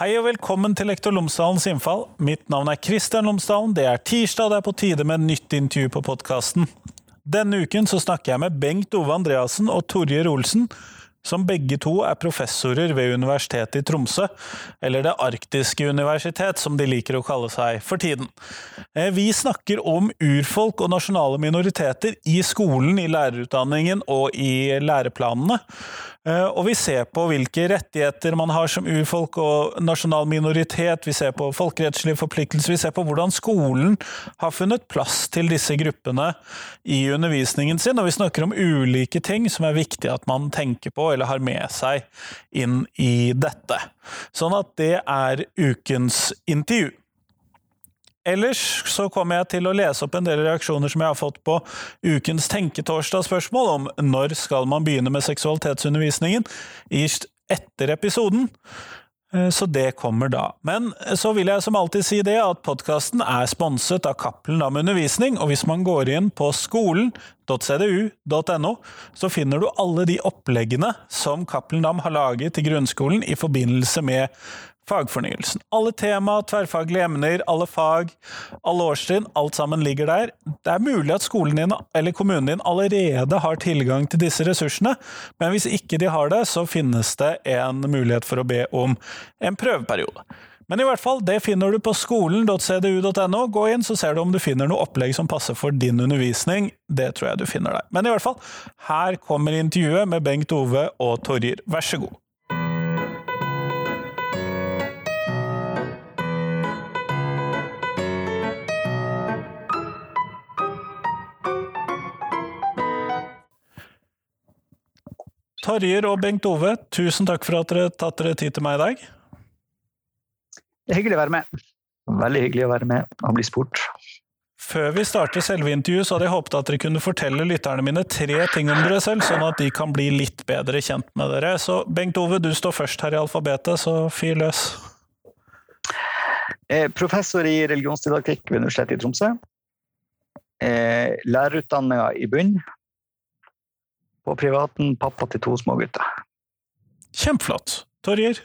Hei og velkommen til Lektor Lomsdalens innfall. Mitt navn er Kristian Lomsdalen. Det er tirsdag, og det er på tide med nytt intervju på podkasten. Denne uken så snakker jeg med Bengt Ove Andreassen og Torjer Olsen, som begge to er professorer ved Universitetet i Tromsø, eller Det arktiske universitet, som de liker å kalle seg for tiden. Eh, vi snakker om urfolk og nasjonale minoriteter i skolen, i lærerutdanningen og i læreplanene. Eh, og vi ser på hvilke rettigheter man har som urfolk og nasjonal minoritet, vi ser på folkerettslige forpliktelser, vi ser på hvordan skolen har funnet plass til disse gruppene i undervisningen sin, og vi snakker om ulike ting som er viktig at man tenker på eller har med seg inn i dette. Sånn at det er ukens intervju. Ellers så kommer jeg til å lese opp en del reaksjoner som jeg har fått på ukens Tenketorsdag-spørsmål om når skal man begynne med seksualitetsundervisningen, etter episoden. Eh, så det kommer da. Men så vil jeg som alltid si det at podkasten er sponset av Cappelen Dam Undervisning, og hvis man går inn på skolen.cdu.no, så finner du alle de oppleggene som Cappelen Dam har laget til grunnskolen i forbindelse med fagfornyelsen. Alle tema, tverrfaglige emner, alle fag, alle årstrinn, alt sammen ligger der. Det er mulig at skolen din eller kommunen din allerede har tilgang til disse ressursene, men hvis ikke de har det, så finnes det en mulighet for å be om en prøveperiode. Men i hvert fall, det finner du på skolen.cdu.no. Gå inn, så ser du om du finner noe opplegg som passer for din undervisning. Det tror jeg du finner der. Men i hvert fall, her kommer intervjuet med Bengt Ove og Torjer. Vær så god. Tarjer og Bengt Ove, tusen takk for at dere tatt dere tid til meg i dag. Det er hyggelig å være med. Veldig hyggelig å være med og bli spurt. Før vi starter selve intervjuet, så hadde jeg håpet at dere kunne fortelle lytterne mine tre ting om dere selv, sånn at de kan bli litt bedre kjent med dere. Så Bengt Ove, du står først her i alfabetet, så fyr løs. Eh, professor i religionsdidaktikk ved Universitetet i Tromsø. Eh, lærerutdanninga i bunn på privaten, pappa til to små gutter. Kjempeflott. Torjer?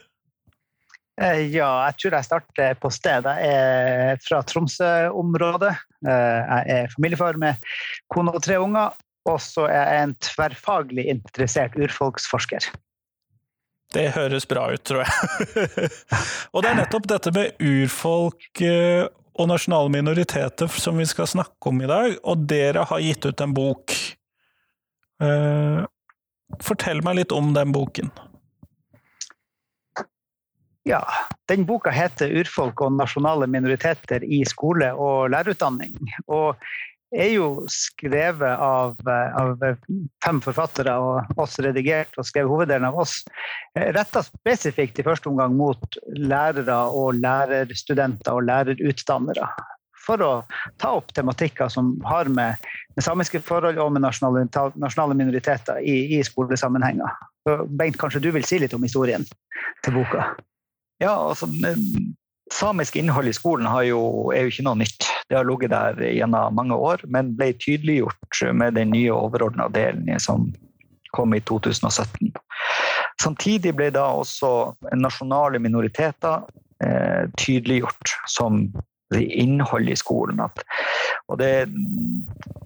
Eh, ja, jeg tror jeg starter på sted. Jeg er fra Tromsø-området. Eh, jeg er familiefar med kone og tre unger. Og så er jeg en tverrfaglig interessert urfolksforsker. Det høres bra ut, tror jeg. og det er nettopp dette med urfolk eh, og nasjonale minoriteter som vi skal snakke om i dag. Og dere har gitt ut en bok fortell meg litt om den boken. Ja, den boka heter 'Urfolk og nasjonale minoriteter i skole og lærerutdanning'. Og er jo skrevet av, av fem forfattere, og oss redigert og skrevet hoveddelen av oss. Eh, Retta spesifikt i første omgang mot lærere og lærerstudenter og lærerutdannere for å ta opp tematikker som har med, med samiske forhold og med nasjonale, nasjonale minoriteter i, i skolesammenhenger. Bengt, kanskje du vil si litt om historien til boka? Ja, altså Samisk innhold i skolen jo, er jo ikke noe nytt. Det har ligget der gjennom mange år, men ble tydeliggjort med den nye overordna delen som kom i 2017. Samtidig ble da også nasjonale minoriteter eh, tydeliggjort som innhold i skolen. At, og det,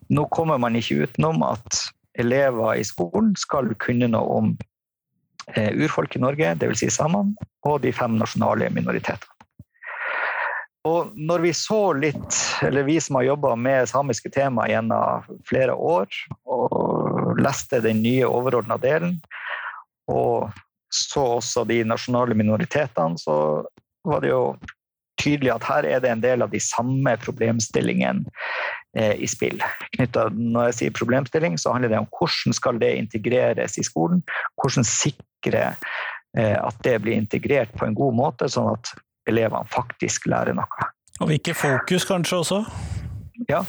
nå kommer man ikke utenom at elever i skolen skal kunne noe om eh, urfolk i Norge, dvs. Si samene, og de fem nasjonale minoritetene. Og når vi så litt, eller vi som har jobba med samiske tema gjennom flere år, og leste den nye overordna delen, og så også de nasjonale minoritetene, så var det jo tydelig at her er det en del av de samme problemstillingene eh, i spill. Knyttet, når jeg sier problemstilling, så handler det om hvordan skal det integreres i skolen. Hvordan sikre eh, at det blir integrert på en god måte, sånn at elevene faktisk lærer noe. Og hvilke fokus kanskje også? Ja,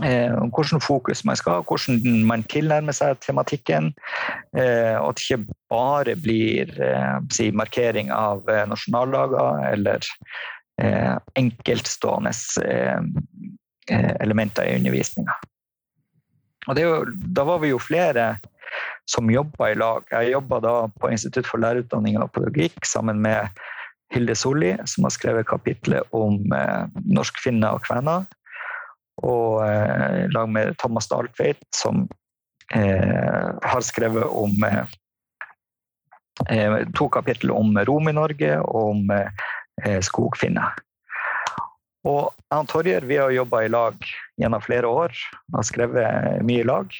hvordan fokus man skal ha, hvordan man tilnærmer seg tematikken. Eh, og at det ikke bare blir eh, si, markering av eh, nasjonallager eller eh, enkeltstående eh, elementer i undervisninga. Da var vi jo flere som jobba i lag. Jeg jobba da på Institutt for lærerutdanning og pedagogikk sammen med Hilde Solli, som har skrevet kapitlet om eh, norskfinner og kvener. Og eh, lag med Thomas Dahltveit, som eh, har skrevet om eh, eh to kapittel om rom i Norge og om eh, skogfinner. Og jeg og Torjer vi har jobba i lag gjennom flere år har skrevet mye i lag.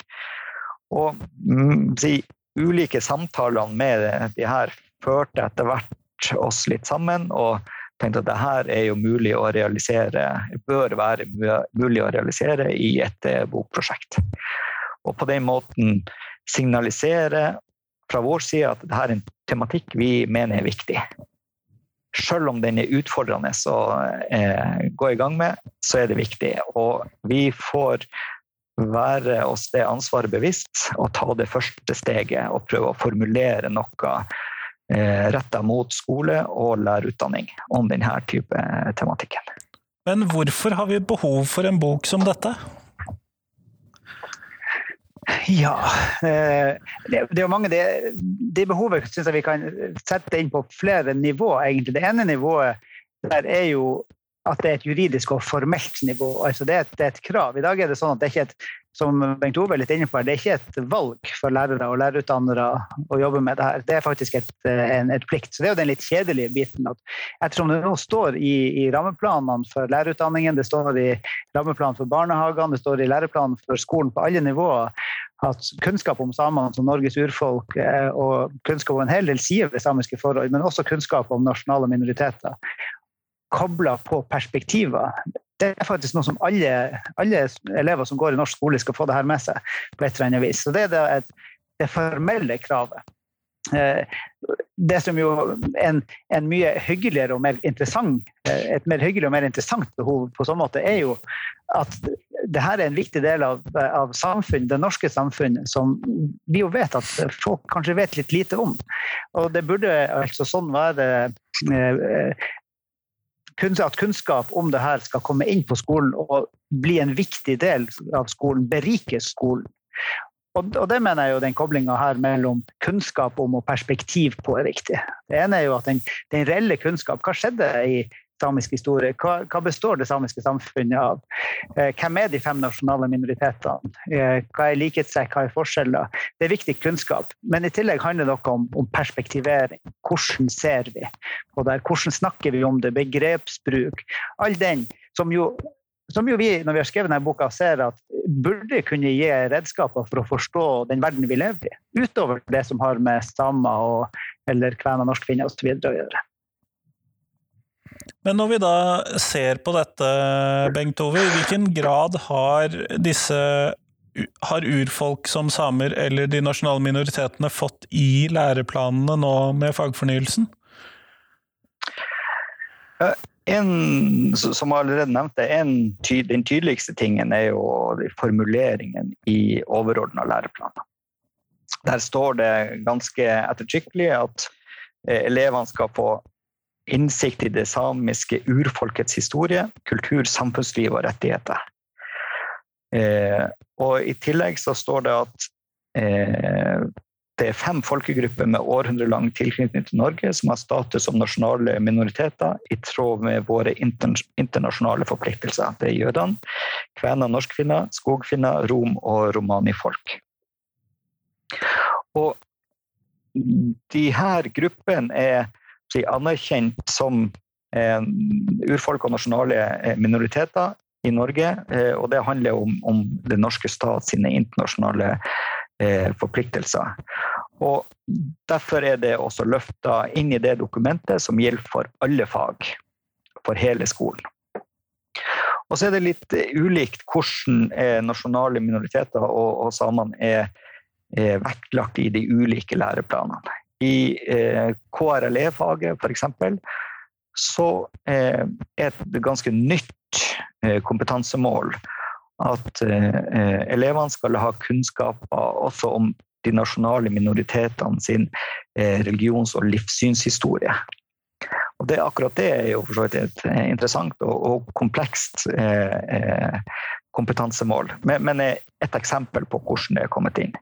Og mm, de ulike samtalene med de her førte etter hvert oss litt sammen. og tenkte at det her er jo mulig å realisere, bør være mulig å realisere i et eh, bokprosjekt. Og på den måten signalisere fra vår side at dette er en tematikk vi mener er viktig selv om den er utfordrende å eh, gå i gang med, så er det viktig. Og vi får være oss det ansvaret bevisst og ta det første steget og prøve å formulere noe retta mot skole og lærerutdanning om denne type tematikken. Men hvorfor har vi behov for en bok som dette? Ja. Eh, det, er er mange det, det behovet syns jeg vi kan sette inn på flere nivå, egentlig. Det ene nivået der er jo at det er et juridisk og formelt nivå. altså det er, et, det er et krav. I dag er det sånn at det er ikke et som Bengt Ove er litt inne på, det er ikke et valg for lærere og lærerutdannere å jobbe med det her. Det er faktisk et, en, et plikt. Så Det er jo den litt kjedelige biten. at Ettersom det nå står i, i rammeplanene for lærerutdanningen, det står i rammeplanen for barnehagene, det står i læreplanen for skolen på alle nivåer, at kunnskap om samene som Norges urfolk eh, og kunnskap om en hel del sider ved samiske forhold, men også kunnskap om nasjonale minoriteter, kobla på perspektiver. Det er faktisk noe som alle, alle, elever som går i norsk skole, skal få det her med seg. på et eller annet vis. Så Det er det, et, det formelle kravet. Eh, det som jo en, en mye hyggeligere og mer interessant, eh, et mer hyggelig og mer interessant behov på sånn måte, er jo at det her er en viktig del av, av samfunn, det norske samfunnet som vi jo vet at folk kanskje vet litt lite om. Og det burde altså sånn være eh, at kunnskap om det her skal komme inn på skolen og bli en viktig del av skolen, berike skolen. Og, det mener jeg jo den koblinga her mellom kunnskap om og perspektiv på er viktig. Det ene er jo at den, den reelle kunnskap Hva skjedde i samisk historie. Hva, hva, består det samiske samfunnet av? Eh, hvem er de fem nasjonale minoritetene? Eh, hva er likhetstrekk, hva er forskjeller? Det er viktig kunnskap. Men i tillegg handler det noe om, om perspektivering. Hvordan ser vi på det? Hvordan snakker vi om det? Begrepsbruk. All den som jo som jo vi, når vi har skrevet denne boka, ser at burde kunne gi redskaper for å forstå den verden vi lever i, utover det som har med samer eller kvener, norskfinner osv. å gjøre. Men når vi da ser på dette, Bengt Ove, i hvilken grad har disse har urfolk som samer eller de nasjonale minoritetene fått i læreplanene nå med fagfornyelsen? En, som allerede nevnte, en, Den tydeligste tingen er jo formuleringen i overordna læreplaner. Der står det ganske ettertrykkelig at eh, elevene skal få innsikt i det samiske urfolkets historie, kultur, samfunnsliv og rettigheter. Eh, og I tillegg så står det at eh, det er fem folkegrupper med århundrelang tilknytning til Norge som har status som nasjonale minoriteter i tråd med våre internasjonale forpliktelser. Det er jødene, kvener, norskfinner, skogfinner, rom og romanifolk. Og de her gruppene er anerkjent som eh, urfolk og nasjonale eh, minoriteter i Norge. Eh, og det handler om, om den norske stat sine internasjonale forpliktelser. Og Derfor er det også løfta inn i det dokumentet som gjelder for alle fag, for hele skolen. Og så er det litt ulikt hvordan nasjonale minoriteter og, og samene er, er vektlagt i de ulike læreplanene. I eh, KRLE-faget f.eks. så eh, er et ganske nytt eh, kompetansemål at elevene skal ha kunnskaper også om de nasjonale minoritetene sin religions- og livssynshistorie. Og det, akkurat det er jo for så vidt et interessant og, og komplekst eh, kompetansemål. Men, men, et eksempel på hvordan det er kommet inn.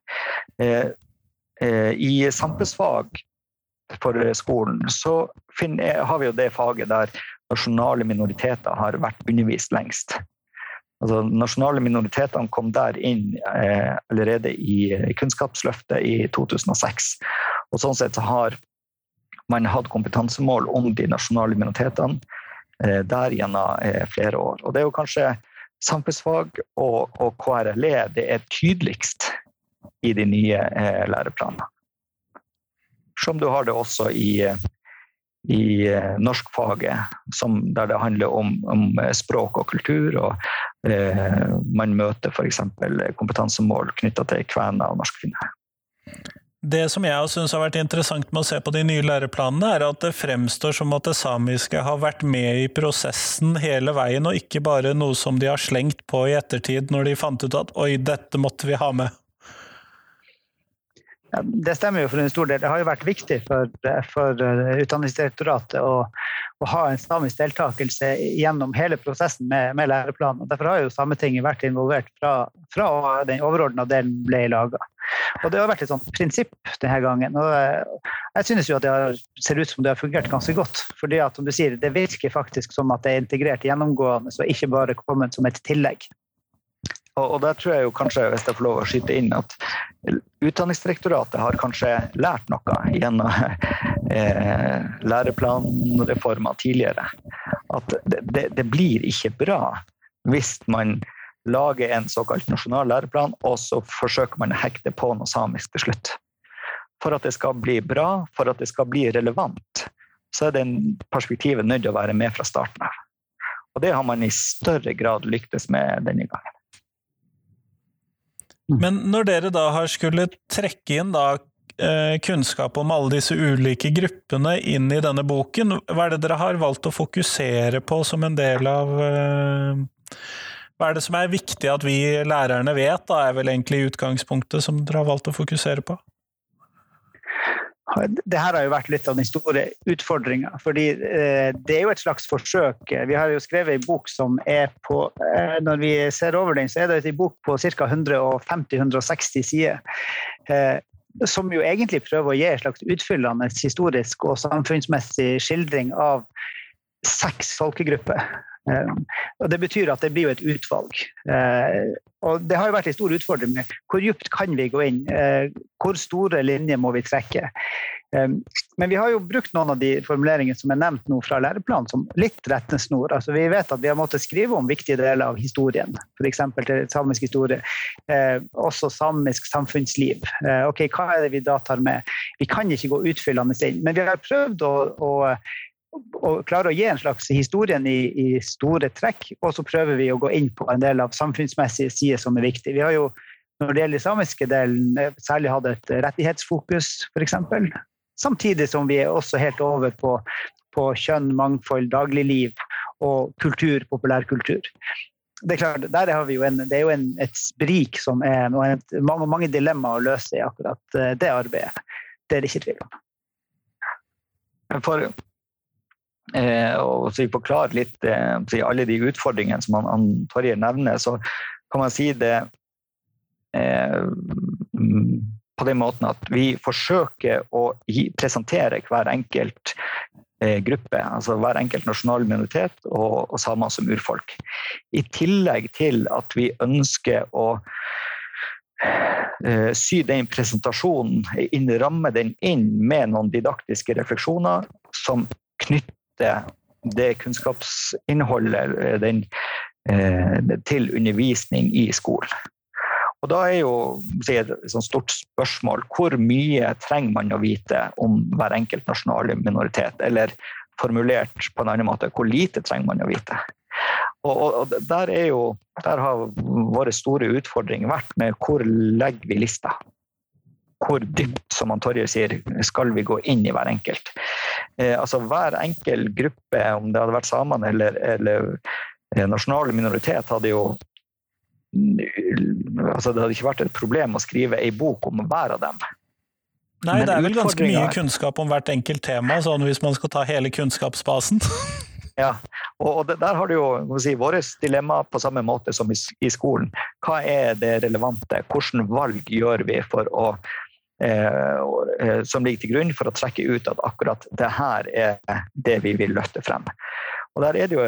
Eh, I samfunnsfag for skolen, så finner, har vi jo det faget der nasjonale minoriteter har vært undervist lengst. Altså, nasjonale minoritetene kom der inn eh, allerede i Kunnskapsløftet i 2006. Og sånn sett så har man hatt kompetansemål om de nasjonale minoritetene eh, der gjennom eh, flere år. Og det er jo kanskje samfunnsfag og, og KRLE det er tydeligst i de nye eh, læreplanene. Som du har det også i, i eh, norskfaget, der det handler om, om, språk og kultur. og eh, Man møter f.eks. kompetansemål knytta til kvener og norskfinner. Det som jeg syns har vært interessant med å se på de nye læreplanene, er at det fremstår som at det samiske har vært med i prosessen hele veien, og ikke bare noe som de har slengt på i ettertid når de fant ut at oi, dette måtte vi ha med. Det stemmer jo for en stor del. Det har jo vært viktig for, for eh, Utdanningsdirektoratet å, å, ha en samisk deltakelse gjennom hele prosessen med, med læreplanen. Derfor har jo Sametinget vært involvert fra, fra den overordna delen ble laga. Og det har vært et sånt prinsipp denne gangen. Og eh, jeg synes jo at det ser ut som det har fungert ganske godt. fordi som du sier, Det virker faktisk som at det er integrert gjennomgående, så ikke bare kommet som et tillegg. Og, der tror jeg jo kanskje, hvis jeg får lov å skyte inn, at Utdanningsdirektoratet har kanskje lært noe gjennom eh, læreplanreformer tidligere. At det, det, det, blir ikke bra hvis man lager en såkalt nasjonal læreplan, og så forsøker man å hekte på noe samisk til slutt. For at det skal bli bra, for at det skal bli relevant, så er det perspektivet nødt til å være med fra starten av. Og det har man i større grad lyktes med denne gangen. Mm. Men når dere da har skulle trekke inn da eh, kunnskap om alle disse ulike gruppene inn i denne boken, hva er det dere har valgt å fokusere på som en del av eh, Hva er det som er viktig at vi lærerne vet, da, er vel egentlig utgangspunktet som dere har valgt å fokusere på? Det her har jo vært litt av den store utfordringa. fordi eh, det er jo et slags forsøk. Vi har jo skrevet en bok som er på eh, Når vi ser over den, så er det en bok på ca. 150-160 sider. Eh, som jo egentlig prøver å gi en slags utfyllende historisk og samfunnsmessig skildring av seks folkegrupper. Og Det betyr at det blir jo et utvalg. Og Det har jo vært en stor utfordring med hvor dypt kan vi gå inn? Hvor store linjer må vi trekke? Men vi har jo brukt noen av de formuleringene som er nevnt nå fra læreplanen som litt rettesnor. Altså, vi vet at vi har måttet skrive om viktige deler av historien, f.eks. til samisk historie. Eh, også samisk samfunnsliv. Eh, ok, Hva er det vi da tar med? Vi kan ikke gå utfyllende inn, men vi har prøvd å, å og klare å gi en slags historien i, i, store trekk, og så prøver vi å gå inn på en del av samfunnsmessige sider som er viktige. Vi har jo når det gjelder samiske delen, eh, særlig hatt et rettighetsfokus, f.eks. Samtidig som vi er også helt over på, på kjønn, mangfold, dagligliv og kultur, populærkultur. Det er klart, der har vi jo en, det er jo en, et sprik som er et, mange, mange dilemmaer å løse i akkurat eh, det arbeidet. Det er det ikke tvil om. For eh, å vi forklare litt eh, alle de utfordringene som han, han Torje nevner, så kan man si det eh, på den måten at vi forsøker å presentere hver enkelt gruppe, altså hver enkelt nasjonal minoritet og, og samer som urfolk. I tillegg til at vi ønsker å eh, sy den presentasjonen, innramme den inn med noen didaktiske refleksjoner som knytter det kunnskapsinnholdet eh, den, eh, til undervisning i skolen. Og da er jo et stort spørsmål hvor mye trenger man å vite om hver enkelt nasjonale minoritet? Eller formulert på en annen måte, hvor lite trenger man å vite? Og, og der, jo, der, har våre store utfordringer vært med hvor legger vi lista? Hvor dypt, som Torje sier, skal vi gå inn i hver enkelt? Eh, altså Hver enkel gruppe, om det hadde vært samene eller, eller nasjonal minoritet, hadde jo altså Det hadde ikke vært et problem å skrive ei bok om hver av dem. Nei, Men det er vel ganske mye kunnskap om hvert enkelt tema, sånn hvis man skal ta hele kunnskapsbasen. ja, og, der har du jo si, vårt dilemma på samme måte som i, skolen. Hva er det relevante? Hvilke valg gjør vi for å eh, som ligger til grunn for å trekke ut at akkurat det her er det vi vil løfte frem. Og der jo,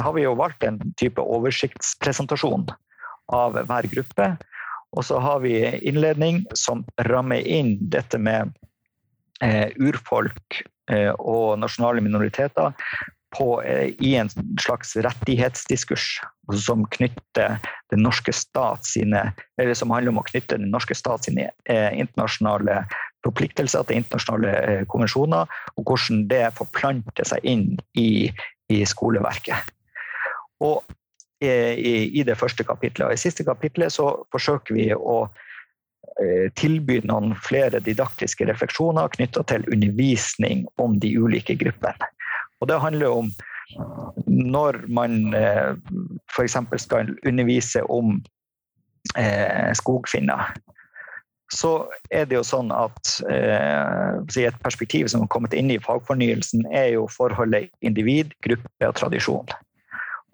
har vi jo valgt en type oversiktspresentasjon av hver gruppe. Og så har vi innledning som rammer inn dette med eh, urfolk eh, og nasjonale minoriteter på, eh, i en slags rettighetsdiskurs som den norske stat sine, eller som handler om å knytte den norske stat sine eh, internasjonale forpliktelser til internasjonale eh, konvensjoner, og hvordan det forplanter seg inn i, i skoleverket. Og i, i, det første kapitlet. Og I siste kapitlet så forsøker vi å tilby noen flere didaktiske refleksjoner knytta til undervisning om de ulike gruppene. Og det handler om når man eh, f.eks. skal undervise om eh, skogfinner, så er det jo sånn at eh, et perspektiv som har kommet inn i fagfornyelsen, er jo forholdet individ, gruppe og tradisjon.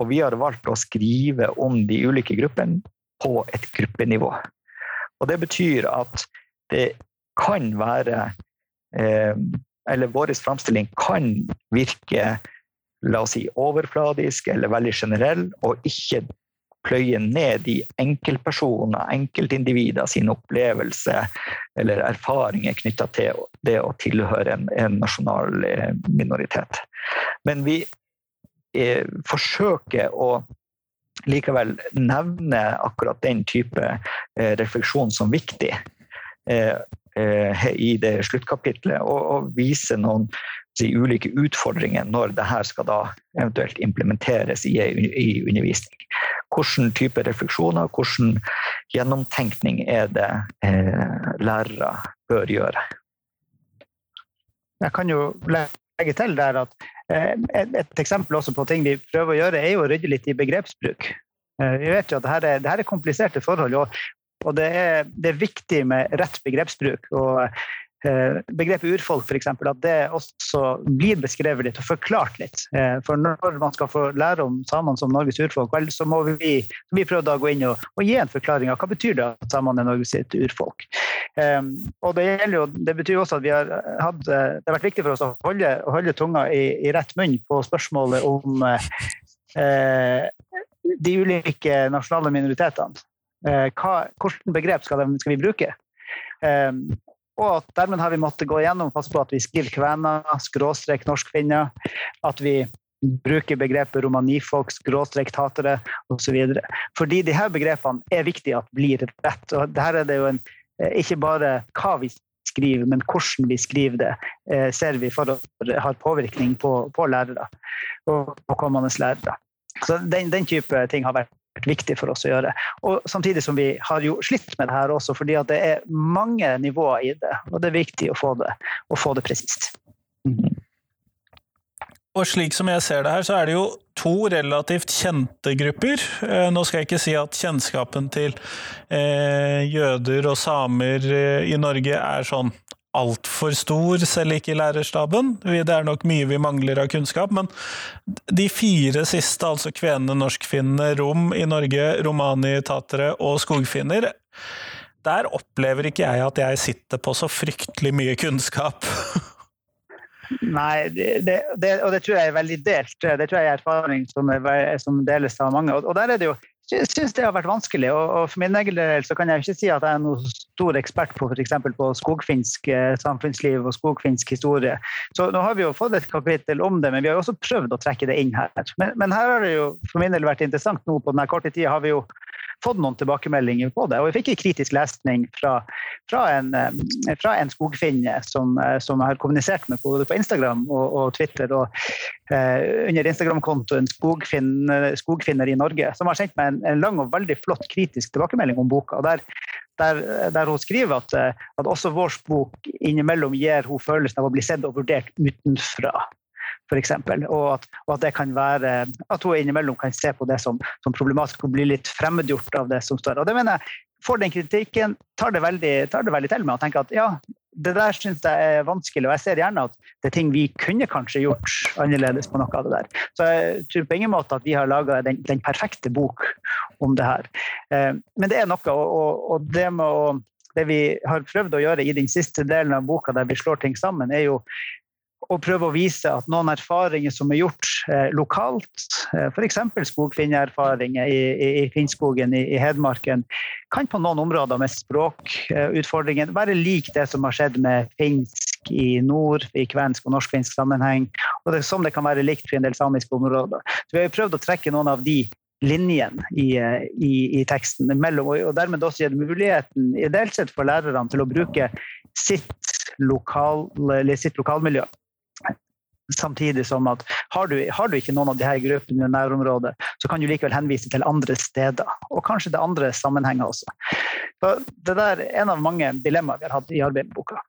Og vi har valgt å skrive om de ulike gruppene på et gruppenivå. Og det betyr at det kan være eh, eller vår framstilling kan virke la oss si, overfladisk eller veldig generell, og ikke pløye ned i enkeltpersoner, enkeltindivider sin opplevelse eller erfaringer knytta til det å tilhøre en, en nasjonal eh, minoritet. Men vi eh, forsøker å likevel nevne akkurat den type eh, refleksjon som viktig. Eh, i det sluttkapitlet, og, og vise noen de ulike utfordringer når det her skal da eventuelt implementeres i, i undervisning. Hvilken type refleksjoner, hvilken gjennomtenkning er det eh, lærere bør gjøre? Jeg kan jo legge til der at eh, et, et, eksempel også på ting vi prøver å gjøre, er jo å rydde litt i begrepsbruk. Eh, vi vet jo at dette er, dette er kompliserte forhold, og og det er, det er viktig med rett begrepsbruk. og eh, Begrepet urfolk, f.eks., at det også blir beskrevet litt og forklart litt. Eh, for når man skal få lære om samene som Norges urfolk, vel, så må vi, vi prøve å gå inn og, og, gi en forklaring av hva betyr det at samene er Norges urfolk. Um, og det, jo, det, betyr også at har hatt, det har vært viktig for oss å holde, å holde tunga i, i, rett munn på spørsmålet om uh, de ulike nasjonale minoritetene. Eh, hva, hvilket begrep skal, de, skal, vi bruke? Um, og dermed har vi måttet gå igjennom passe på at vi skriver kvener, skråstrek norskfinner. At vi bruker begrepet romanifolk, skråstrek tatere osv. Fordi de her begrepene er viktige at blir rett. Og her er det jo en, eh, ikke bare hva vi skriver, men hvordan vi skriver det, ser vi for å ha påvirkning på, på lærere og på kommende lærere. Så den, den type ting har vært viktig for oss å gjøre. Og Samtidig som vi har jo slitt med det her også, fordi det er mange nivåer i det. Og det er viktig å få det, å få det presist. Mm. Og slik som jeg ser det her, så er det jo to relativt kjente grupper. Eh, nå skal jeg ikke si at kjennskapen til eh, jøder og samer eh, i Norge er sånn altfor stor, selv ikke i lærerstaben. Det er nok mye vi mangler av kunnskap, men de fire siste, altså kvenene, norskfinnene, rom i Norge, romani, tatere og skogfinner, der opplever ikke jeg at jeg sitter på så fryktelig mye kunnskap. Nei, det, det, og det tror jeg er veldig delt. Det tror jeg er erfaring som, er, som deles av mange. Og, og der er det jo syns det har vært vanskelig. Og, for min egen del så kan jeg ikke si at jeg er noen stor ekspert på f.eks. på skogfinsk eh, samfunnsliv og skogfinsk historie. Så nå har vi jo fått et kapittel om det, men vi har jo også prøvd å trekke det inn her. Men, men her har det jo for min del vært interessant nå på denne korte tida har vi jo fått noen tilbakemeldinger på det. Og jeg fikk en kritisk lesning fra, fra, en, eh, fra en, skogfinne som, eh, som, jeg har kommunisert med både på Instagram og, og Twitter. og eh, Under Instagram-kontoen skogfinner, skogfinner, i Norge, som har sendt meg en, en, lang og veldig flott kritisk tilbakemelding om boka. og der der, der, hun skriver at, eh, at også vår bok innimellom gir hun følelsen av å bli sett og vurdert utenfra f.eks. Og, at, og at det kan være at hun innimellom kan se på det som, som problematisk og bli litt fremmedgjort av det som står. Og det mener jeg, får den kritikken tar det veldig, tar det veldig til med og tenker at ja, det der syns jeg er vanskelig, og jeg ser gjerne at det er ting vi kunne kanskje gjort annerledes på noe av det der. Så jeg tror på ingen måte at vi har laga den, den, perfekte bok om det her. Eh, men det er noe, og, og det å det vi har prøvd å gjøre i den siste delen av boka, der vi slår ting sammen, er jo å prøve å vise at noen erfaringer som er gjort eh, lokalt, eh, f.eks. skogfinnerfaringer i, i, i Finnskogen i, i, Hedmarken, kan på noen områder med språkutfordringen eh, være lik det som har skjedd med finsk i nord, i kvensk og norsk-finsk sammenheng. Og det, som det kan være likt for en del samiske områder. Så vi har prøvd å trekke noen av de linjene i, eh, i, i, teksten. Mellom, og dermed også gitt muligheten ideelt sett for lærerne til å bruke sitt, lokal, sitt lokalmiljø Samtidig som at har du, har du, ikke noen av de her gruppene i nærområdet, så kan du likevel henvise til andre steder. Og kanskje til andre sammenhenger også. Så det der er en av mange dilemmaer vi har hatt i arbeidet med boka.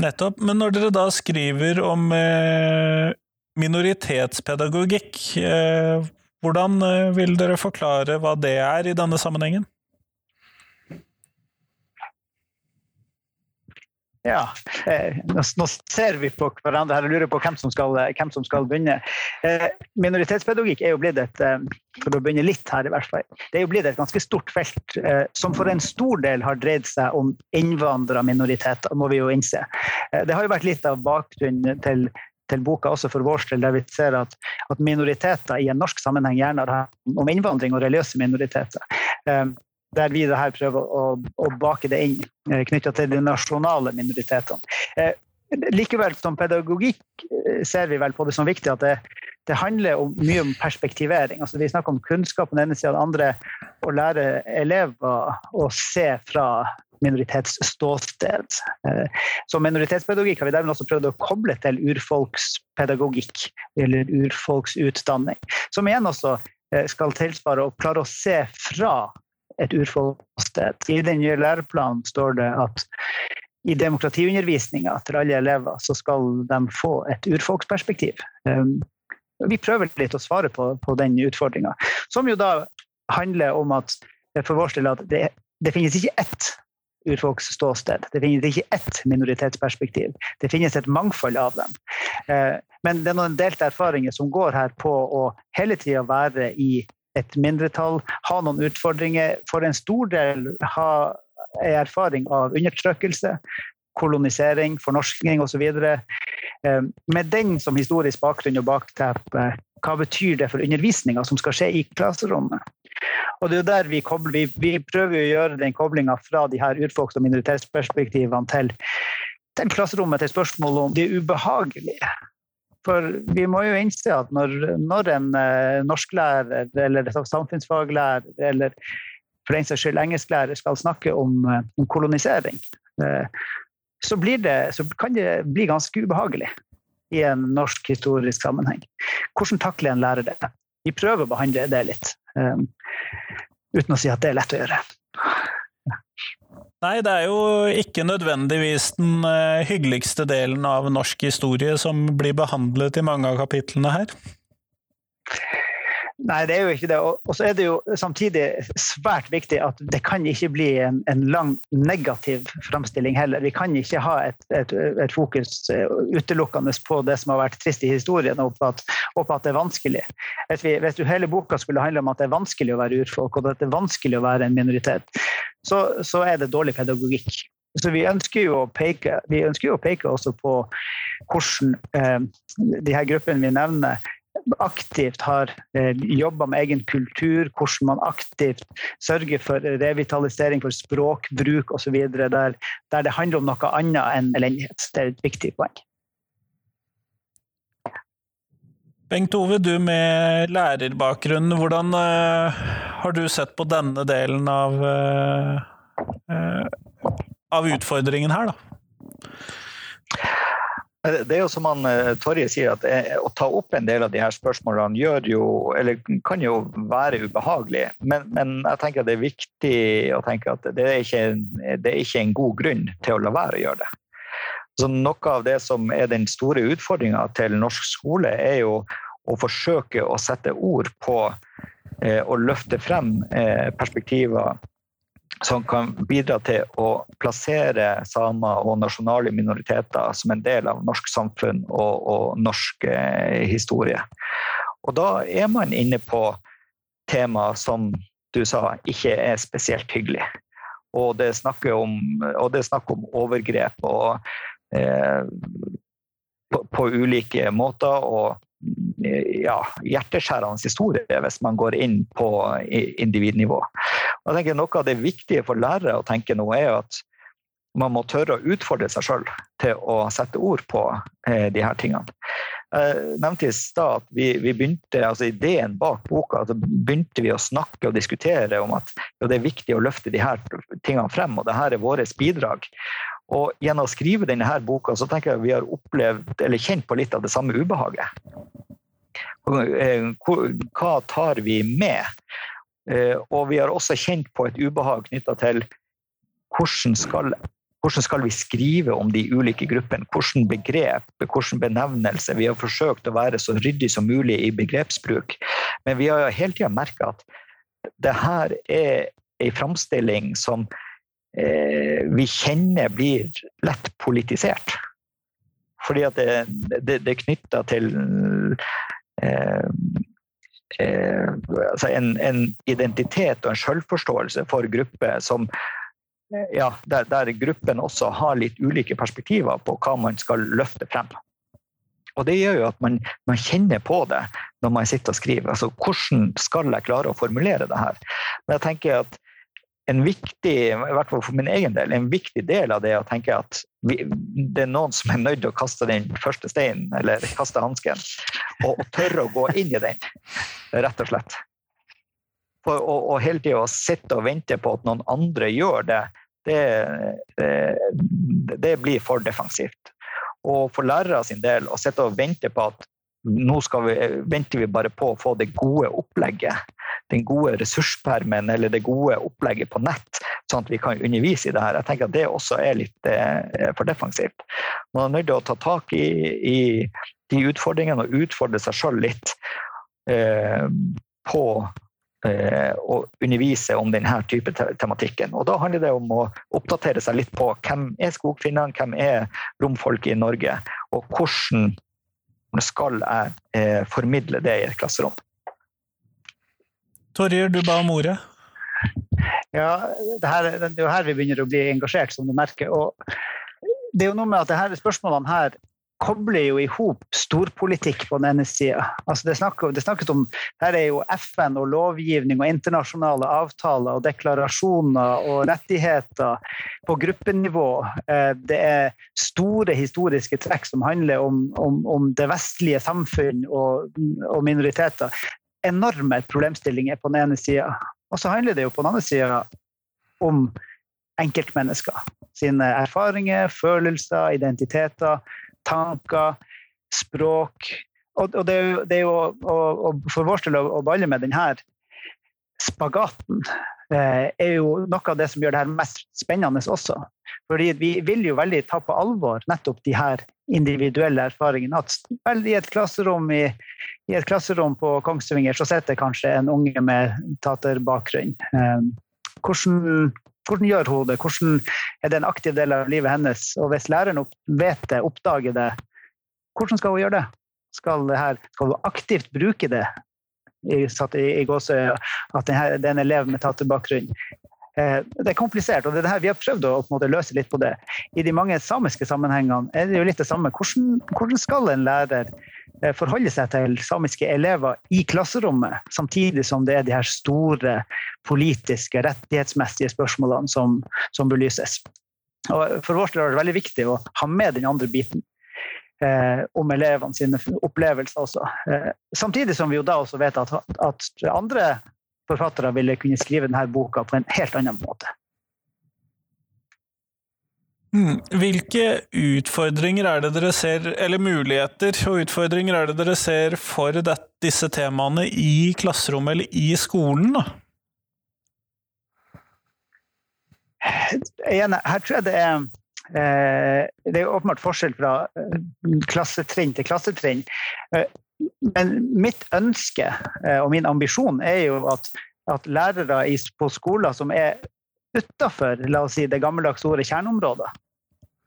Nettopp. Men når dere da skriver om eh, minoritetspedagogikk, eh, hvordan eh, vil dere forklare hva det er i denne sammenhengen? Ja. Eh, nå, ser vi på hverandre her og lurer på hvem som skal, hvem som skal begynne. Eh, minoritetspedagogikk er jo blitt et eh, for å begynne litt her i hvert fall, det er jo blitt et ganske stort felt som for en stor del har dreid seg om innvandrerminoriteter, må vi jo innse. Det har jo vært litt av bakgrunnen til til boka også for vår del, der vi ser at, at, minoriteter i en norsk sammenheng gjerne har om innvandring og religiøse minoriteter der vi her prøver å, å, bake det inn eh, knytta til de nasjonale minoritetene. Eh, likevel, som pedagogikk eh, ser vi vel på det som viktig at det, det handler om, mye om perspektivering. Altså, vi snakker om kunnskap på den ene sida, den andre å lære elever å se fra minoritetsståsted. Som minoritetspedagogikk har vi dermed også prøvd å koble til urfolkspedagogikk, eller urfolksutdanning. Som igjen også skal tilsvare å klare å se fra et urfolkssted. I den nye læreplanen står det at i demokratiundervisninga til alle elever så skal de få et urfolksperspektiv. Um, vi prøver litt å svare på, på den utfordringa, som jo da handler om at for vår del at det, det finnes ikke ett urfolksståsted. Det finnes ikke ett minoritetsperspektiv. Det finnes et mangfold av dem. Uh, men det er noen delte erfaringer som går her på å hele tida være i et mindretall, ha noen utfordringer. For en stor del ha erfaring av undertrykkelse, kolonisering, fornorskning osv. Eh, med den som historisk bakgrunn og bakteppe, hva betyr det for undervisninga som skal skje i klasserommet? Og det er jo der Vi kobler, vi, vi prøver å gjøre den koblinga fra de her urfolks- og minoritetsperspektivene til, til klasserommet til spørsmålet om det ubehagelige. For vi må jo innse at når, når en eh, norsklærer eller samfunnsfaglærer eller for den saks skyld engelsklærer skal snakke om, eh, om kolonisering, eh, så, det, så, kan det bli ganske ubehagelig i en norsk historisk sammenheng. Hvordan takler en lærer det? Vi prøver å behandle det litt, uten å si at det er lett å gjøre. Nei, det er jo ikke nødvendigvis den uh, hyggeligste delen av norsk historie som blir behandlet i mange av kapitlene her. Nei, det er jo ikke det. Og så er det jo samtidig svært viktig at det kan ikke bli en, en lang negativ framstilling heller. Vi kan ikke ha et, et, et, fokus eh, utelukkende på det som har vært trist i historien, og på at, og på at det er vanskelig. Hvis, vi, hvis hele boka skulle handle om at det er vanskelig å være urfolk, og at det er vanskelig å være en minoritet, så, så er det dårlig pedagogikk. Så vi ønsker jo å peke, jo å peke også på hvordan eh, de her gruppene vi nevner, aktivt har eh, jobba med egen kultur, hvordan man aktivt sørger for revitalisering for språkbruk osv., der, der det handler om noe annet enn elendighet. Det er et viktig poeng. Bengt Ove, du med lærerbakgrunn, hvordan uh, har du sett på denne delen av, uh, uh, av utfordringen her, da? Det er jo som han, eh, Torje sier, at eh, å ta opp en del av de her spørsmålene gjør jo, eller kan jo være ubehagelig. Men, men jeg tenker det er viktig å tenke at det er, ikke, det er ikke en god grunn til å la være å gjøre det. Så noe av det som er den store utfordringa til norsk skole, er jo å forsøke å sette ord på eh, og løfte frem eh, perspektiver som kan bidra til å plassere samer og nasjonale minoriteter som en del av norsk samfunn og, og norsk eh, historie. Og da er man inne på tema som du sa ikke er spesielt hyggelig. og det er om, snakk om overgrep og, på, på, ulike måter. og ja, hjerteskjærende historie hvis man går inn på individnivå. Og jeg tenker Noe av det viktige for lærere å tenke nå, er at man må tørre å utfordre seg sjøl til å sette ord på eh, de her tingene. Jeg nevnte i stad at vi, vi, begynte, altså ideen bak boka altså begynte vi å snakke og diskutere om at det er viktig å løfte de her tingene frem, og det her er vårt bidrag. Og gjennom å skrive denne her boka så tenker jeg vi har opplevd, eller kjent på litt av det samme ubehaget. Eh, hva tar vi med? Eh, og vi har også kjent på et ubehag knytta til hvordan skal hvordan skal vi skrive om de ulike gruppene? Hvilke begrep, hvilken benevnelse? Vi har forsøkt å være så ryddig som mulig i begrepsbruk. Men vi har hele tida merka at det her er ei framstilling som vi kjenner blir lett politisert. Fordi at det, det, det er knytta til eh, eh, altså en, en, identitet og en selvforståelse for grupper som ja, der, der, gruppen også har litt ulike perspektiver på hva man skal løfte frem. Og Det gjør jo at man, man kjenner på det når man sitter og skriver. Altså, Hvordan skal jeg klare å formulere det her? Men jeg tenker at en viktig, i hvert fall for min egen del, en viktig del av det å tenke at vi, det er noen som er nødt til å kaste den første steinen, eller kaste hansken, og, og tørre å gå inn i den, rett og slett. For, og, og hele tida sitte og vente på at noen andre gjør det, det, det, det blir for defensivt. Og for lærere sin del å sitte og vente på at nå vi, venter vi bare på å få det gode opplegget, den gode ressurspermen eller det gode opplegget på nett, sånn at vi kan undervise i det her. Jeg tenker at det også er litt eh, for defensivt. Man er nødt til å ta tak i, i de utfordringene og utfordre seg sjøl litt eh, på Eh, å undervise om denne type tematikken. Og Da handler det om å oppdatere seg litt på hvem er skogfinnene, hvem er romfolk i Norge, og hvordan skal jeg eh, formidle det i et klasserom. Torjer, du ba om ordet. Ja, det, her, det, er jo her vi begynner å bli engasjert, som du merker. og det er jo noe med at det her spørsmålene her kobler jo i hop storpolitikk på den ene sida. Altså det, det snakkes om Her er jo FN og lovgivning og internasjonale avtaler og deklarasjoner og rettigheter på gruppenivå. Eh, det er store historiske trekk som handler om, om, om det vestlige samfunn og, og, minoriteter. Enorme problemstillinger på den ene sida. Og så handler det jo på den andre sida om enkeltmennesker. Sine erfaringer, følelser, identiteter tanker, språk. Og, det, er jo, det er jo og, og for vår del å, å balle med denne spagaten eh, er jo noe av det som gjør det her mest spennende også. Fordi Vi vil jo veldig ta på alvor nettopp de her individuelle erfaringene. At vel, i, et klasserom i, i, et klasserom på Kongsvinger så sitter kanskje en unge med taterbakgrunn. Eh, hvordan, hvordan gjør hun det? Hvordan er det en aktiv del av livet hennes? Og hvis læreren vet det, oppdager det, hvordan skal hun gjøre det? Skal, det her, skal hun aktivt bruke det? I, i, i gåsøya, at det er en elev med taterbakgrunn. Eh, det er komplisert, og det er det her, vi har prøvd å måte, løse litt på det. I de mange samiske sammenhengene er det jo litt det samme. Hvordan, hvordan skal en lærer Eh, forholde seg til samiske elever i klasserommet, samtidig som det er de her store politiske, rettighetsmessige spørsmålene som, som belyses. Og for vårt del er det veldig viktig å ha med den andre biten. Eh, om elevene sine opplevelser også. Eh, samtidig som vi jo da også vet at, at andre forfattere ville kunne skrive denne boka på en helt annen måte. Mm. Hvilke utfordringer er det dere ser, eller muligheter og utfordringer er det dere ser for det, disse temaene i klasserommet eller i skolen? da? Her tror jeg det er eh, Det er åpenbart forskjell fra eh, klassetrinn til klassetrinn. Eh, men mitt ønske og min ambisjon er jo at, at lærere på skoler som er utafor si, det gammeldagse ordet kjerneområdet,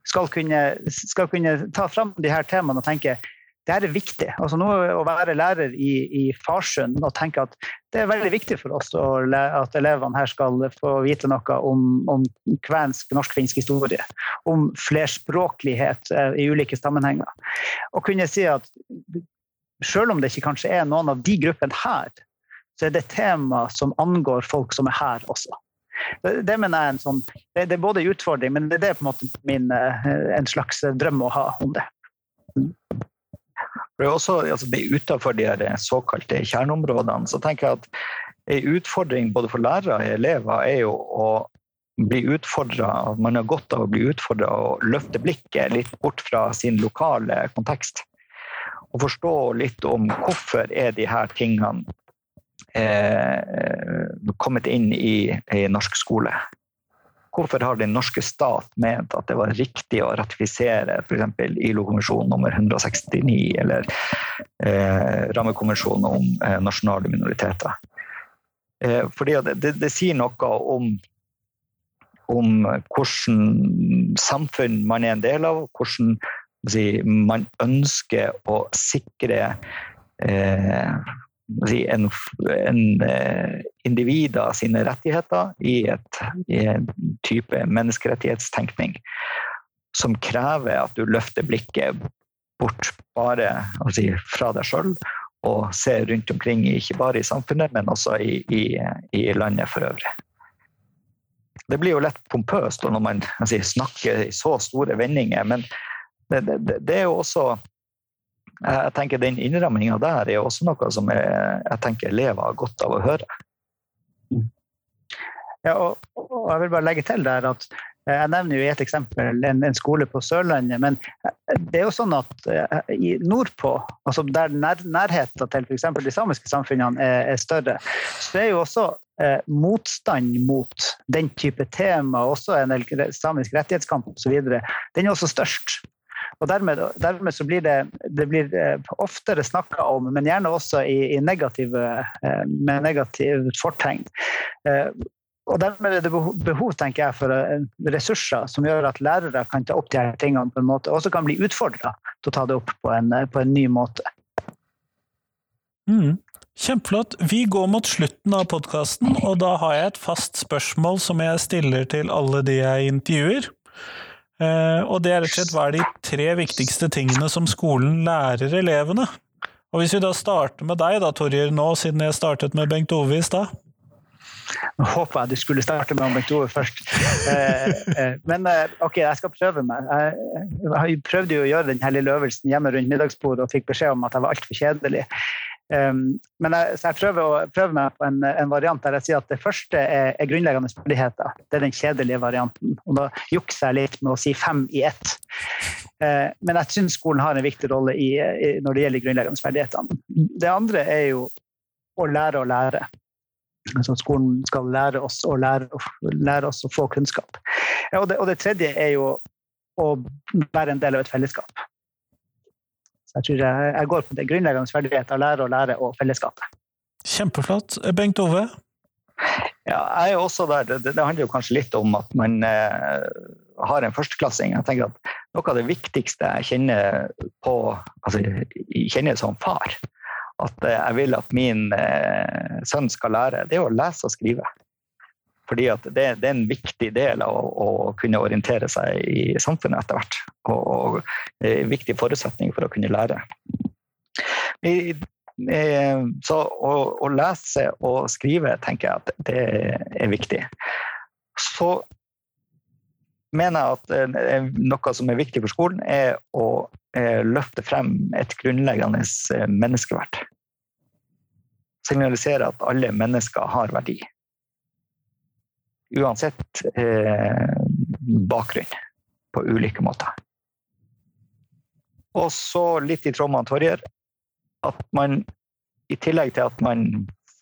skal kunne, skal kunne ta fram her temaene og tenke det er viktig. Altså nå Å være lærer i, i Farsund og tenke at det er veldig viktig for oss at elevene her skal få vite noe om, om kvensk, norsk-finsk historie. Om flerspråklighet eh, i ulike sammenhenger. Og kunne si at selv om det ikke kanskje er noen av de gruppene her, så er det tema som angår folk som er her også. Det mener jeg en sånn, det er både en utfordring, men det er på en måte min, eh, en slags drøm å ha om det. For også, altså, Utenfor de såkalte kjerneområdene så tenker jeg at en utfordring både for lærere og elever er jo å bli utfordra, man har godt av å bli utfordra og løfte blikket litt bort fra sin lokale kontekst. Og forstå litt om hvorfor er de her tingene eh, kommet inn i, i norsk skole. Hvorfor har den norske stat ment at det var riktig å ratifisere f.eks. ILO-konvensjon nummer 169 eller eh, rammekonvensjonen om eh, nasjonale minoriteter? Eh, fordi det, det, det, sier noe om, om hvordan samfunn man er en del av, hvordan si, man ønsker å sikre eh, en, en eh, individer sine rettigheter i, et, i en type menneskerettighetstenkning som krever at du løfter blikket bort bare si, fra deg sjøl og ser rundt omkring, ikke bare i samfunnet, men også i, i, i landet for øvrig. Det blir jo lett pompøst når man si, snakker i så store vendinger, men det, det, det er jo også jeg tenker Den innramminga der er også noe som jeg, jeg tenker elever har godt av å høre. Ja, og, og, jeg vil bare legge til der at eh, jeg nevner jo i et eksempel en, en, skole på Sørlandet, men eh, det er jo sånn at eh, i nordpå, altså der nær, nærheten til f.eks. de samiske samfunnene er, er, større, så er jo også eh, motstand mot den type tema, også en samisk rettighetskamp osv., den er også størst. Og dermed, dermed så blir det, det blir eh, oftere snakka om, men gjerne også i, i negative, eh, med negativt fortegn. Eh, og Dermed er det behov tenker jeg, for ressurser som gjør at lærere kan ta opp de her tingene på en måte, og også kan bli utfordra til å ta det opp på en, på en ny måte. Mm. Kjempeflott. Vi går mot slutten av podkasten, og da har jeg et fast spørsmål som jeg stiller til alle de jeg intervjuer. Eh, og det er rett og slett hva er de tre viktigste tingene som skolen lærer elevene? Og hvis vi da starter med deg da, Torjer, nå, siden jeg startet med Bengt Ove i stad? Nå håper jeg du skulle starte med Bengt Ove først. Eh, eh, men ok, jeg skal prøve meg. Jeg prøvde jo å gjøre den lille øvelsen hjemme rundt middagsbordet og fikk beskjed om at jeg var altfor kjedelig. Um, men jeg, jeg prøver, å, prøver meg på en, en, variant der jeg sier at det første er, er, grunnleggende ferdigheter. Det er den kjedelige varianten. Og da jukser jeg litt med å si fem i ett. Uh, men jeg syns skolen har en viktig rolle i, i, når det gjelder grunnleggende ferdighetene. Det andre er jo å lære å lære. Altså skolen skal lære oss å lære, lære oss å få kunnskap. Og det, og det tredje er jo å være en del av et fellesskap. Jeg tror jeg, jeg går på det grunnleggende ferdigheter, lære å lære og fellesskapet. Kjempeflott. Bengt Ove? Ja, jeg er også der. Det, det handler jo kanskje litt om at man eh, har en førsteklassing. Jeg tenker at Noe av det viktigste jeg kjenner på, altså jeg kjenner som far, at eh, jeg vil at min eh, sønn skal lære, det er å lese og skrive. Fordi det, det, er en viktig del av å, å, kunne orientere seg i samfunnet etter hvert. Og, og en viktig forutsetning for å kunne lære. I, så å, å, lese og skrive tenker jeg at det er viktig. Så mener jeg at eh, noe som er viktig for skolen, er å eh, løfte frem et grunnleggende eh, menneskeverd. Signalisere at alle mennesker har verdi uansett eh, bakgrunn på ulike måter. Og så litt i tråd med Torjer, at man i tillegg til at man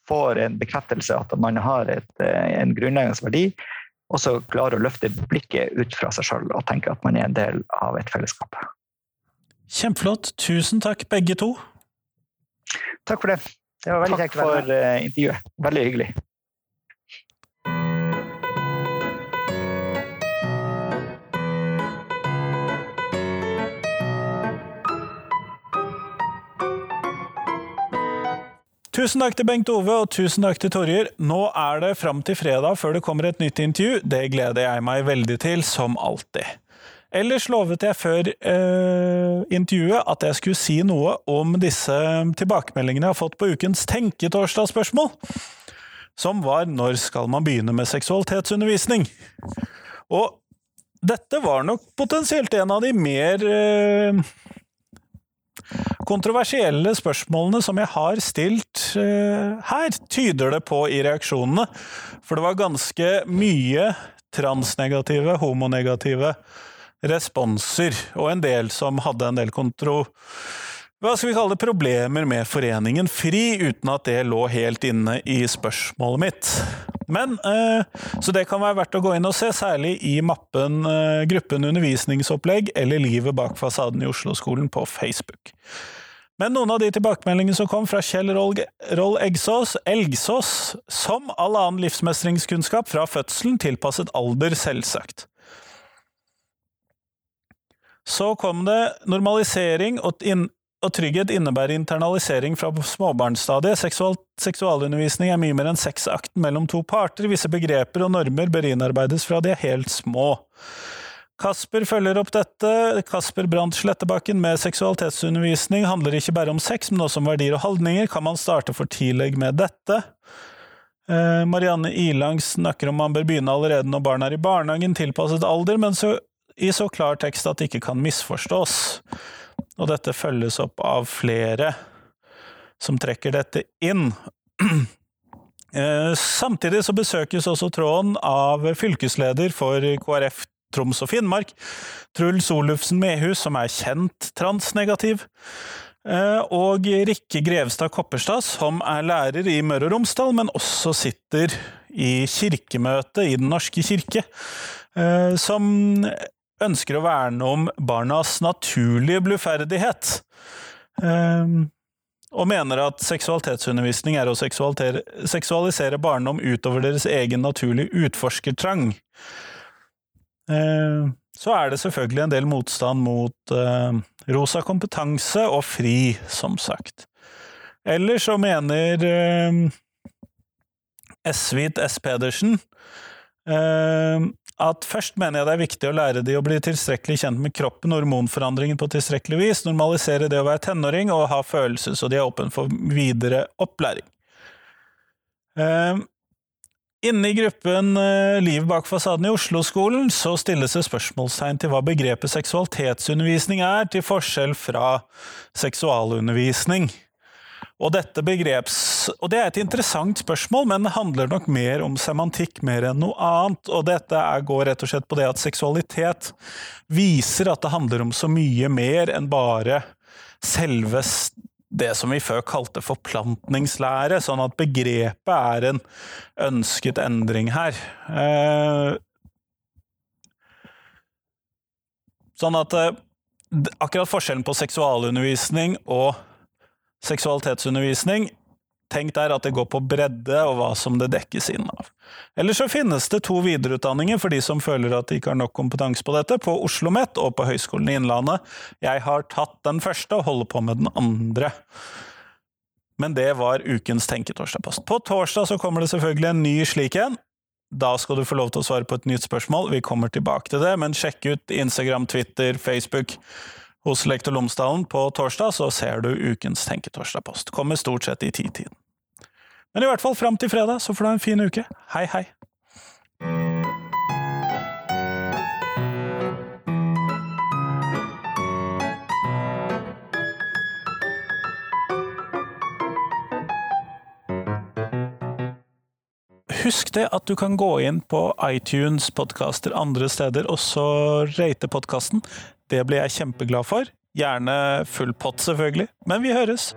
får en bekreftelse at man har et, eh, en grunnleggende verdi, også klarer å løfte blikket ut fra seg sjøl og tenke at man er en del av et fellesskap. Kjempeflott. Tusen takk, begge to. Takk for det. Det var veldig Takk for uh, intervjuet. Veldig hyggelig. Tusen takk til Bengt Ove, og tusen takk til Torjer. Nå er det fram til fredag før det kommer et nytt intervju. Det gleder jeg meg veldig til, som alltid. Ellers lovet jeg før eh, intervjuet at jeg skulle si noe om disse tilbakemeldingene jeg har fått på ukens Tenketorsdag-spørsmål, som var 'Når skal man begynne med seksualitetsundervisning?' Og dette var nok potensielt en av de mer eh, kontroversielle spørsmålene som jeg har stilt uh, her, tyder det på i reaksjonene. For det var ganske mye transnegative, homonegative responser, og en del som hadde en del kontro... Hva skal vi kalle det, problemer med Foreningen FRI, uten at det lå helt inne i spørsmålet mitt. Men, eh, Så det kan være verdt å gå inn og se, særlig i mappen eh, Gruppen undervisningsopplegg eller Livet bak fasaden i Oslo-skolen på Facebook. Men noen av de tilbakemeldingene som kom fra Kjell Roll Eggsås, Elgsås, som all annen livsmestringskunnskap fra fødselen tilpasset alder, selvsagt. Så kom det normalisering og, og trygghet innebærer internalisering fra småbarnsstadiet. Seksual, seksualundervisning er mye mer enn sexakten mellom to parter. Visse begreper og normer bør innarbeides fra de er helt små. Kasper følger opp dette. Kasper Brandt Slettebakken med seksualitetsundervisning handler ikke bare om sex, men også om verdier og holdninger. Kan man starte for tidlig med dette? Eh, Marianne Ilang snakker om man bør begynne allerede når barn er i barnehagen, tilpasset alder, men så i så klar tekst at det ikke kan misforstås. Og dette følges opp av flere som trekker dette inn. Eh, samtidig så besøkes også tråden av fylkesleder for KrF Troms og Finnmark, Truls Olufsen Mehus, som er kjent transnegativ, eh, og Rikke Grevstad Kopperstad, som er lærer i Møre og Romsdal, men også sitter i kirkemøtet i Den norske kirke, eh, som ønsker å verne om barnas naturlige bluferdighet. Um, og mener at seksualitetsundervisning er å seksualisere barndom utover deres egen naturlige utforskertrang. Uh, så er det selvfølgelig en del motstand mot uh, rosa kompetanse og fri, som sagt. Eller så mener uh, Hvit S. Pedersen uh, at først mener jeg det er viktig å lære de å bli tilstrekkelig kjent med kroppen og hormonforandringen på tilstrekkelig vis, normalisere det å være tenåring og ha følelser så de er åpne for videre opplæring. Uh, Inne i gruppen uh, Liv bak fasaden i Oslo-skolen så stilles det spørsmålstegn til hva begrepet seksualitetsundervisning er, til forskjell fra seksualundervisning. Og begreps Og det er et interessant spørsmål, men det handler nok mer om semantikk mer enn noe annet. Og dette er, går rett og slett på det at seksualitet viser at det handler om så mye mer enn bare selve det som vi før kalte forplantningslære, sånn at begrepet er en ønsket endring her. Eh, sånn at eh, akkurat forskjellen på seksualundervisning og seksualitetsundervisning, tenk der at det går på bredde og hva som det dekkes inn av. Eller så finnes det to videreutdanninger for de som føler at de ikke har nok kompetanse på dette, på Oslo OsloMet og på Høgskolen i Innlandet. Jeg har tatt den første og holder på med den andre. Men det var ukens Tenketorsdag-post. På torsdag så kommer det selvfølgelig en ny slik en. Da skal du få lov til å svare på et nytt spørsmål. Vi kommer tilbake til det, men sjekk ut Instagram, Twitter, Facebook hos Lektor Lomsdalen på torsdag så ser du ukens Tenketorsdag-post. Kommer stort sett i titiden. Men i hvert fall fram til fredag, så får du ha en fin uke. Hei, hei! Husk det at du kan gå inn på iTunes, podkaster andre steder, og så rate podkasten. Det blir jeg kjempeglad for. Gjerne full pott, selvfølgelig. Men vi høres!